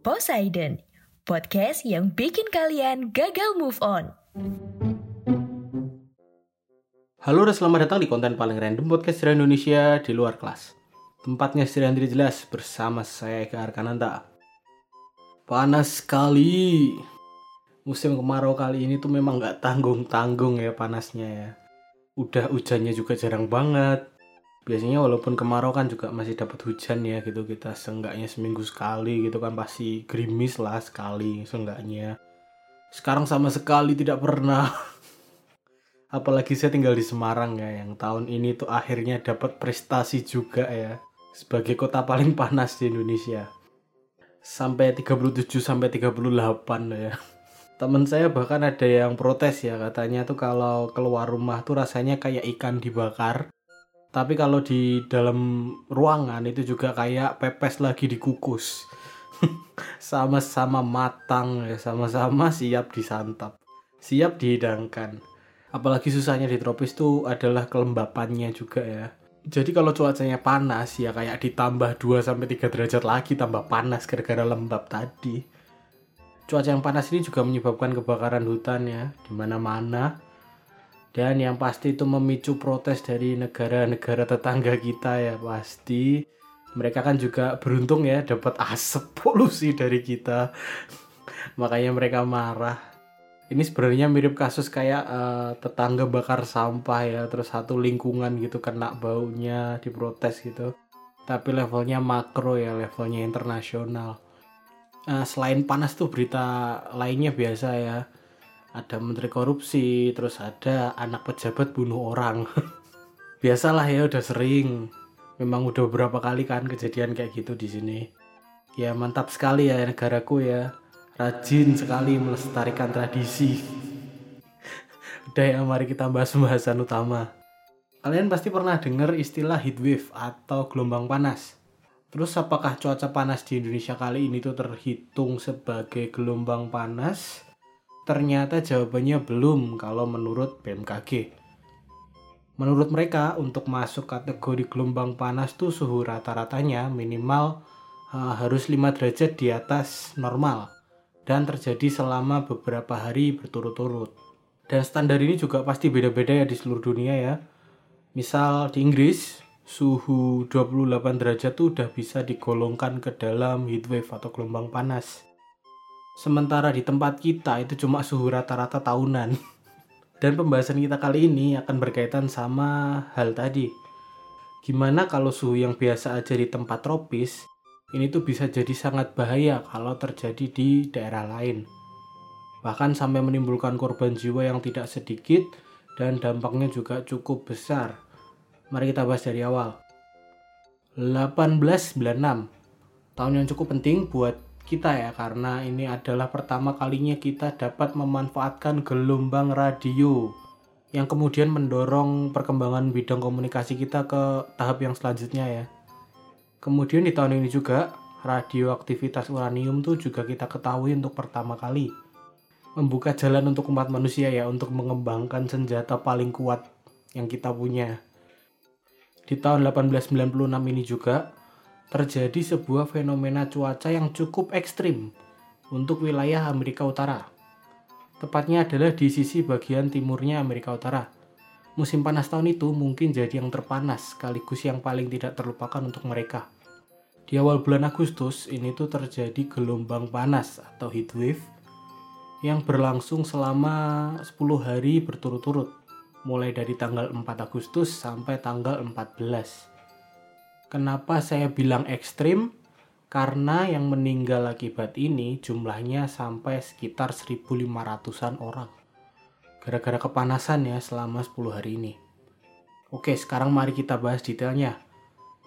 Poseidon, podcast yang bikin kalian gagal move on. Halo dan selamat datang di konten paling random podcast dari Indonesia di luar kelas. Tempatnya sendirian tidak jelas bersama saya Eka Arkananta. Panas sekali. Musim kemarau kali ini tuh memang nggak tanggung-tanggung ya panasnya ya. Udah hujannya juga jarang banget. Biasanya walaupun kemarau kan juga masih dapat hujan ya gitu kita seenggaknya seminggu sekali gitu kan pasti gerimis lah sekali seenggaknya. Sekarang sama sekali tidak pernah. apalagi saya tinggal di Semarang ya yang tahun ini tuh akhirnya dapat prestasi juga ya sebagai kota paling panas di Indonesia sampai 37 sampai 38 loh ya teman saya bahkan ada yang protes ya katanya tuh kalau keluar rumah tuh rasanya kayak ikan dibakar tapi kalau di dalam ruangan itu juga kayak pepes lagi dikukus. Sama-sama matang ya sama-sama siap disantap. Siap dihidangkan. Apalagi susahnya di tropis tuh adalah kelembapannya juga ya. Jadi kalau cuacanya panas ya kayak ditambah 2 sampai 3 derajat lagi tambah panas gara-gara lembab tadi. Cuaca yang panas ini juga menyebabkan kebakaran hutan ya. Di mana-mana dan yang pasti itu memicu protes dari negara-negara tetangga kita ya pasti. Mereka kan juga beruntung ya dapat asap polusi dari kita. Makanya mereka marah. Ini sebenarnya mirip kasus kayak eh, tetangga bakar sampah ya terus satu lingkungan gitu kena baunya diprotes gitu. Tapi levelnya makro ya levelnya internasional. Eh, selain panas tuh berita lainnya biasa ya ada menteri korupsi terus ada anak pejabat bunuh orang. Biasalah ya udah sering. Memang udah beberapa kali kan kejadian kayak gitu di sini. Ya mantap sekali ya negaraku ya. Rajin sekali melestarikan tradisi. Udah ya mari kita bahas pembahasan utama. Kalian pasti pernah dengar istilah heat wave atau gelombang panas. Terus apakah cuaca panas di Indonesia kali ini tuh terhitung sebagai gelombang panas ternyata jawabannya belum kalau menurut BMKG Menurut mereka, untuk masuk kategori gelombang panas tuh suhu rata-ratanya minimal uh, harus 5 derajat di atas normal dan terjadi selama beberapa hari berturut-turut. Dan standar ini juga pasti beda-beda ya di seluruh dunia ya. Misal di Inggris, suhu 28 derajat tuh udah bisa digolongkan ke dalam heat wave atau gelombang panas. Sementara di tempat kita itu cuma suhu rata-rata tahunan. Dan pembahasan kita kali ini akan berkaitan sama hal tadi. Gimana kalau suhu yang biasa aja di tempat tropis, ini tuh bisa jadi sangat bahaya kalau terjadi di daerah lain. Bahkan sampai menimbulkan korban jiwa yang tidak sedikit dan dampaknya juga cukup besar. Mari kita bahas dari awal. 1896, tahun yang cukup penting buat kita ya karena ini adalah pertama kalinya kita dapat memanfaatkan gelombang radio yang kemudian mendorong perkembangan bidang komunikasi kita ke tahap yang selanjutnya ya. Kemudian di tahun ini juga radioaktivitas uranium tuh juga kita ketahui untuk pertama kali membuka jalan untuk umat manusia ya untuk mengembangkan senjata paling kuat yang kita punya. Di tahun 1896 ini juga terjadi sebuah fenomena cuaca yang cukup ekstrim untuk wilayah Amerika Utara. Tepatnya adalah di sisi bagian timurnya Amerika Utara. Musim panas tahun itu mungkin jadi yang terpanas sekaligus yang paling tidak terlupakan untuk mereka. Di awal bulan Agustus ini tuh terjadi gelombang panas atau heat wave yang berlangsung selama 10 hari berturut-turut mulai dari tanggal 4 Agustus sampai tanggal 14. Kenapa saya bilang ekstrim? Karena yang meninggal akibat ini jumlahnya sampai sekitar 1500-an orang. Gara-gara kepanasan ya selama 10 hari ini. Oke, sekarang mari kita bahas detailnya.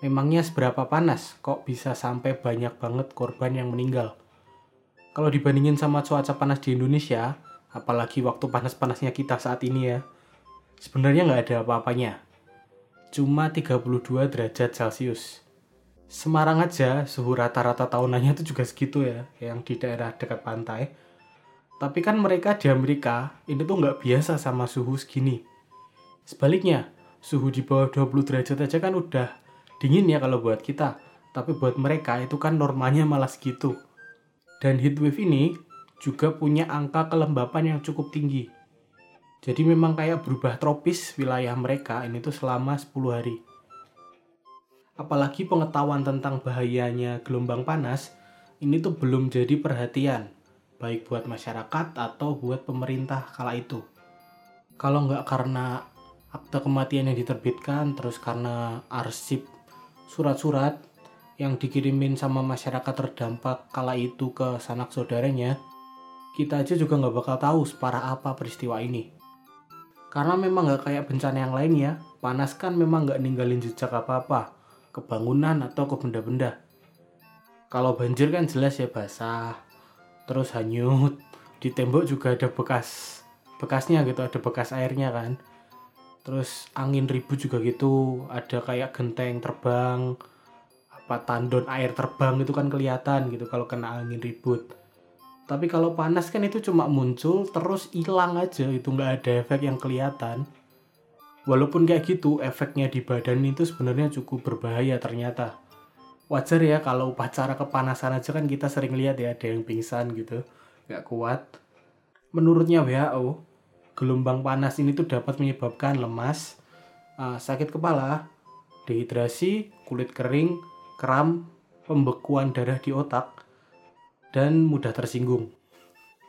Memangnya seberapa panas kok bisa sampai banyak banget korban yang meninggal? Kalau dibandingin sama cuaca panas di Indonesia, apalagi waktu panas-panasnya kita saat ini ya, sebenarnya nggak ada apa-apanya. Cuma 32 derajat Celcius. Semarang aja suhu rata-rata tahunannya itu juga segitu ya, yang di daerah dekat pantai. Tapi kan mereka di Amerika ini tuh nggak biasa sama suhu segini. Sebaliknya, suhu di bawah 20 derajat aja kan udah dingin ya kalau buat kita tapi buat mereka itu kan normanya malah segitu dan heatwave ini juga punya angka kelembapan yang cukup tinggi jadi memang kayak berubah tropis wilayah mereka ini tuh selama 10 hari apalagi pengetahuan tentang bahayanya gelombang panas ini tuh belum jadi perhatian baik buat masyarakat atau buat pemerintah kala itu kalau nggak karena akte kematian yang diterbitkan terus karena arsip surat-surat yang dikirimin sama masyarakat terdampak kala itu ke sanak saudaranya, kita aja juga nggak bakal tahu separah apa peristiwa ini. Karena memang nggak kayak bencana yang lain ya, panas kan memang nggak ninggalin jejak apa-apa, kebangunan atau ke benda-benda. Kalau banjir kan jelas ya basah, terus hanyut, di tembok juga ada bekas bekasnya gitu, ada bekas airnya kan. Terus angin ribut juga gitu. Ada kayak genteng terbang apa tandon air terbang itu kan kelihatan gitu kalau kena angin ribut tapi kalau panas kan itu cuma muncul terus hilang aja. Itu nggak ada efek yang kelihatan. Walaupun kayak gitu efeknya di badan itu sebenarnya cukup berbahaya ternyata. Wajar ya kalau upacara kepanasan aja kan kita sering lihat ya ada yang pingsan gitu nggak kuat. Menurutnya WHO gelombang panas ini tuh dapat menyebabkan lemas, uh, sakit kepala, dehidrasi, kulit kering, kram, pembekuan darah di otak, dan mudah tersinggung.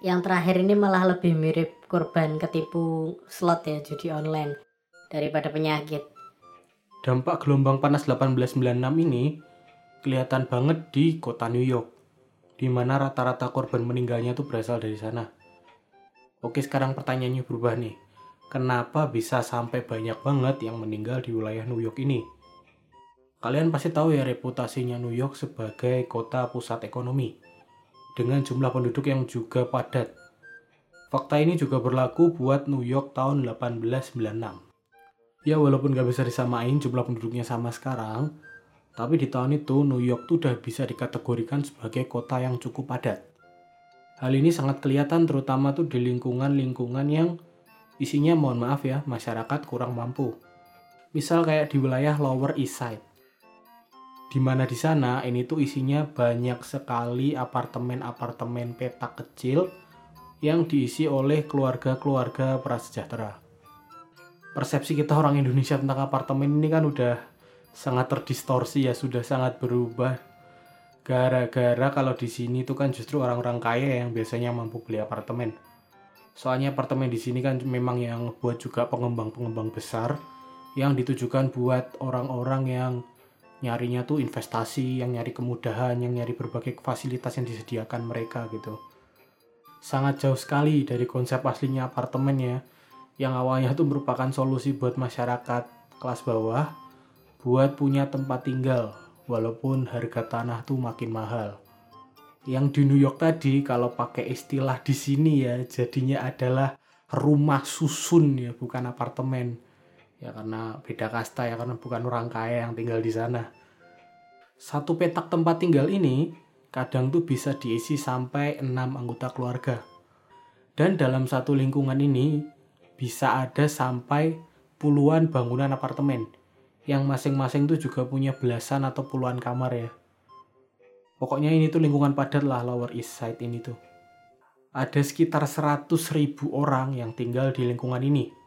Yang terakhir ini malah lebih mirip korban ketipu slot ya judi online daripada penyakit. Dampak gelombang panas 1896 ini kelihatan banget di kota New York, di mana rata-rata korban meninggalnya tuh berasal dari sana. Oke sekarang pertanyaannya berubah nih. Kenapa bisa sampai banyak banget yang meninggal di wilayah New York ini? Kalian pasti tahu ya reputasinya New York sebagai kota pusat ekonomi. Dengan jumlah penduduk yang juga padat. Fakta ini juga berlaku buat New York tahun 1896. Ya walaupun gak bisa disamain jumlah penduduknya sama sekarang, tapi di tahun itu New York tuh udah bisa dikategorikan sebagai kota yang cukup padat. Hal ini sangat kelihatan terutama tuh di lingkungan-lingkungan yang isinya mohon maaf ya, masyarakat kurang mampu. Misal kayak di wilayah Lower East Side. Di mana di sana ini tuh isinya banyak sekali apartemen-apartemen petak kecil yang diisi oleh keluarga-keluarga prasejahtera. Persepsi kita orang Indonesia tentang apartemen ini kan udah sangat terdistorsi ya, sudah sangat berubah Gara-gara kalau di sini tuh kan justru orang-orang kaya yang biasanya mampu beli apartemen. Soalnya apartemen di sini kan memang yang buat juga pengembang-pengembang besar yang ditujukan buat orang-orang yang nyarinya tuh investasi, yang nyari kemudahan, yang nyari berbagai fasilitas yang disediakan mereka gitu. Sangat jauh sekali dari konsep aslinya apartemen ya, yang awalnya tuh merupakan solusi buat masyarakat kelas bawah buat punya tempat tinggal walaupun harga tanah tuh makin mahal. Yang di New York tadi kalau pakai istilah di sini ya jadinya adalah rumah susun ya bukan apartemen. Ya karena beda kasta ya karena bukan orang kaya yang tinggal di sana. Satu petak tempat tinggal ini kadang tuh bisa diisi sampai 6 anggota keluarga. Dan dalam satu lingkungan ini bisa ada sampai puluhan bangunan apartemen yang masing-masing tuh juga punya belasan atau puluhan kamar ya. Pokoknya ini tuh lingkungan padat lah Lower East Side ini tuh. Ada sekitar 100 ribu orang yang tinggal di lingkungan ini.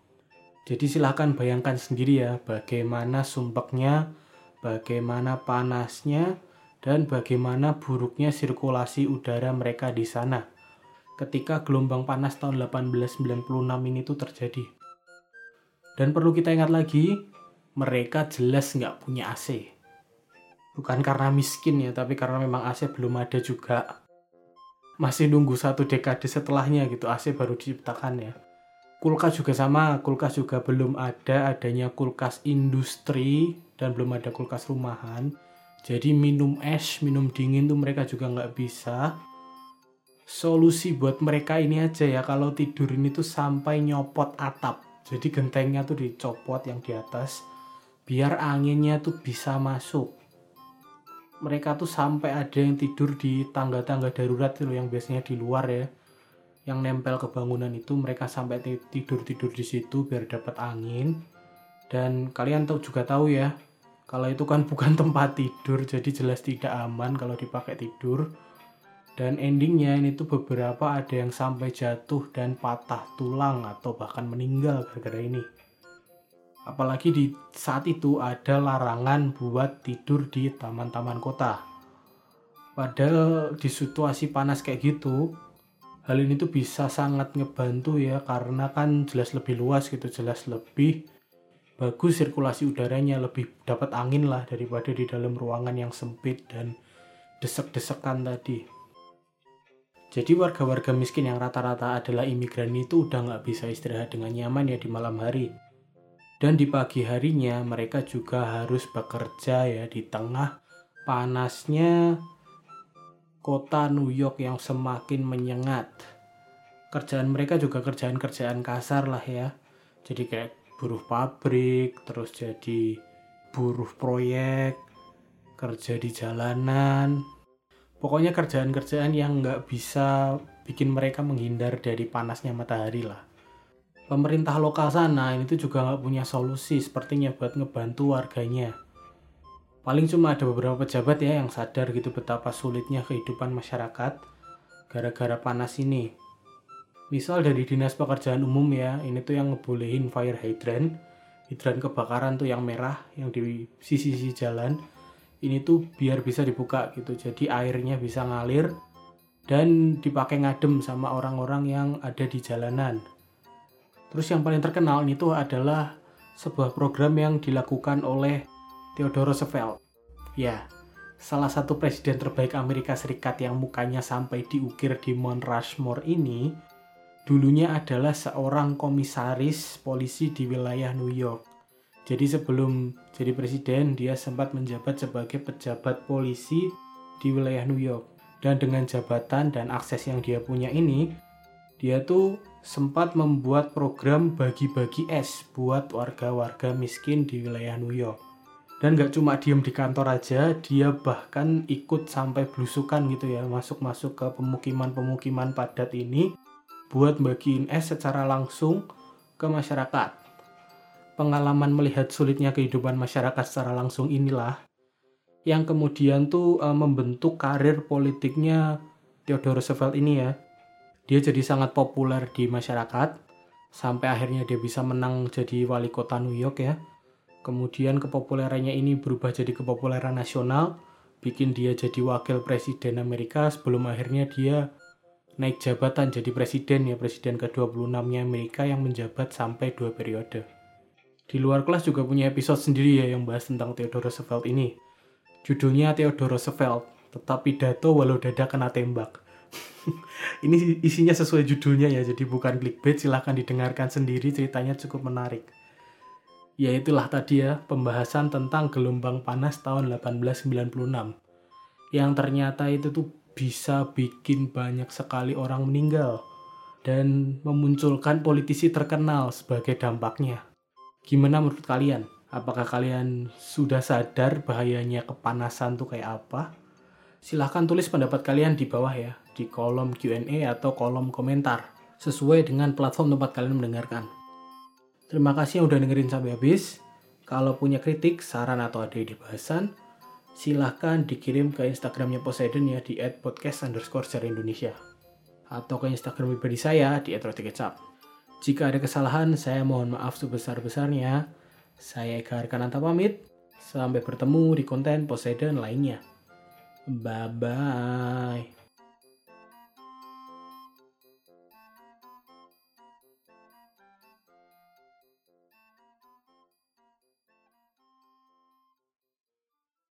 Jadi silahkan bayangkan sendiri ya bagaimana sumpeknya, bagaimana panasnya, dan bagaimana buruknya sirkulasi udara mereka di sana ketika gelombang panas tahun 1896 ini tuh terjadi. Dan perlu kita ingat lagi, mereka jelas nggak punya AC. Bukan karena miskin ya, tapi karena memang AC belum ada juga. Masih nunggu satu dekade setelahnya gitu, AC baru diciptakan ya. Kulkas juga sama, kulkas juga belum ada adanya kulkas industri dan belum ada kulkas rumahan. Jadi minum es, minum dingin tuh mereka juga nggak bisa. Solusi buat mereka ini aja ya kalau tidur ini tuh sampai nyopot atap. Jadi gentengnya tuh dicopot yang di atas biar anginnya tuh bisa masuk. Mereka tuh sampai ada yang tidur di tangga-tangga darurat tuh yang biasanya di luar ya yang nempel ke bangunan itu mereka sampai tidur-tidur di situ biar dapat angin dan kalian tahu juga tahu ya kalau itu kan bukan tempat tidur jadi jelas tidak aman kalau dipakai tidur dan endingnya ini tuh beberapa ada yang sampai jatuh dan patah tulang atau bahkan meninggal gara-gara ini. Apalagi di saat itu ada larangan buat tidur di taman-taman kota. Padahal di situasi panas kayak gitu, hal ini tuh bisa sangat ngebantu ya karena kan jelas lebih luas gitu, jelas lebih bagus sirkulasi udaranya, lebih dapat angin lah daripada di dalam ruangan yang sempit dan desek-desekan tadi. Jadi warga-warga miskin yang rata-rata adalah imigran itu udah nggak bisa istirahat dengan nyaman ya di malam hari. Dan di pagi harinya mereka juga harus bekerja ya di tengah panasnya kota New York yang semakin menyengat. Kerjaan mereka juga kerjaan-kerjaan kasar lah ya. Jadi kayak buruh pabrik, terus jadi buruh proyek, kerja di jalanan, pokoknya kerjaan-kerjaan yang nggak bisa bikin mereka menghindar dari panasnya matahari lah. Pemerintah lokal sana ini tuh juga nggak punya solusi sepertinya buat ngebantu warganya. Paling cuma ada beberapa pejabat ya yang sadar gitu betapa sulitnya kehidupan masyarakat gara-gara panas ini. Misal dari dinas pekerjaan umum ya, ini tuh yang ngebolehin fire hydrant, hidran kebakaran tuh yang merah yang di sisi-sisi jalan ini tuh biar bisa dibuka gitu jadi airnya bisa ngalir dan dipakai ngadem sama orang-orang yang ada di jalanan terus yang paling terkenal ini tuh adalah sebuah program yang dilakukan oleh Theodore Roosevelt ya salah satu presiden terbaik Amerika Serikat yang mukanya sampai diukir di Mount Rushmore ini dulunya adalah seorang komisaris polisi di wilayah New York jadi sebelum jadi presiden, dia sempat menjabat sebagai pejabat polisi di wilayah New York. Dan dengan jabatan dan akses yang dia punya ini, dia tuh sempat membuat program bagi-bagi es buat warga-warga miskin di wilayah New York. Dan gak cuma diem di kantor aja, dia bahkan ikut sampai belusukan gitu ya, masuk-masuk ke pemukiman-pemukiman padat ini buat bagiin es secara langsung ke masyarakat pengalaman melihat sulitnya kehidupan masyarakat secara langsung inilah yang kemudian tuh e, membentuk karir politiknya Theodore Roosevelt ini ya. Dia jadi sangat populer di masyarakat sampai akhirnya dia bisa menang jadi wali kota New York ya. Kemudian kepopulerannya ini berubah jadi kepopuleran nasional, bikin dia jadi wakil presiden Amerika sebelum akhirnya dia naik jabatan jadi presiden ya, presiden ke-26-nya Amerika yang menjabat sampai dua periode. Di luar kelas juga punya episode sendiri ya yang bahas tentang Theodore Roosevelt ini. Judulnya Theodore Roosevelt, tetap pidato walau dada kena tembak. ini isinya sesuai judulnya ya, jadi bukan clickbait, silahkan didengarkan sendiri, ceritanya cukup menarik. Ya itulah tadi ya, pembahasan tentang gelombang panas tahun 1896. Yang ternyata itu tuh bisa bikin banyak sekali orang meninggal dan memunculkan politisi terkenal sebagai dampaknya. Gimana menurut kalian? Apakah kalian sudah sadar bahayanya kepanasan tuh kayak apa? Silahkan tulis pendapat kalian di bawah ya, di kolom Q&A atau kolom komentar, sesuai dengan platform tempat kalian mendengarkan. Terima kasih yang udah dengerin sampai habis. Kalau punya kritik, saran atau ada ide bahasan, silahkan dikirim ke Instagramnya Poseidon ya di @podcast underscore Indonesia atau ke Instagram pribadi saya di @rotikecap. Jika ada kesalahan, saya mohon maaf sebesar-besarnya. Saya Eka Arkananta pamit. Sampai bertemu di konten Poseidon lainnya. Bye bye.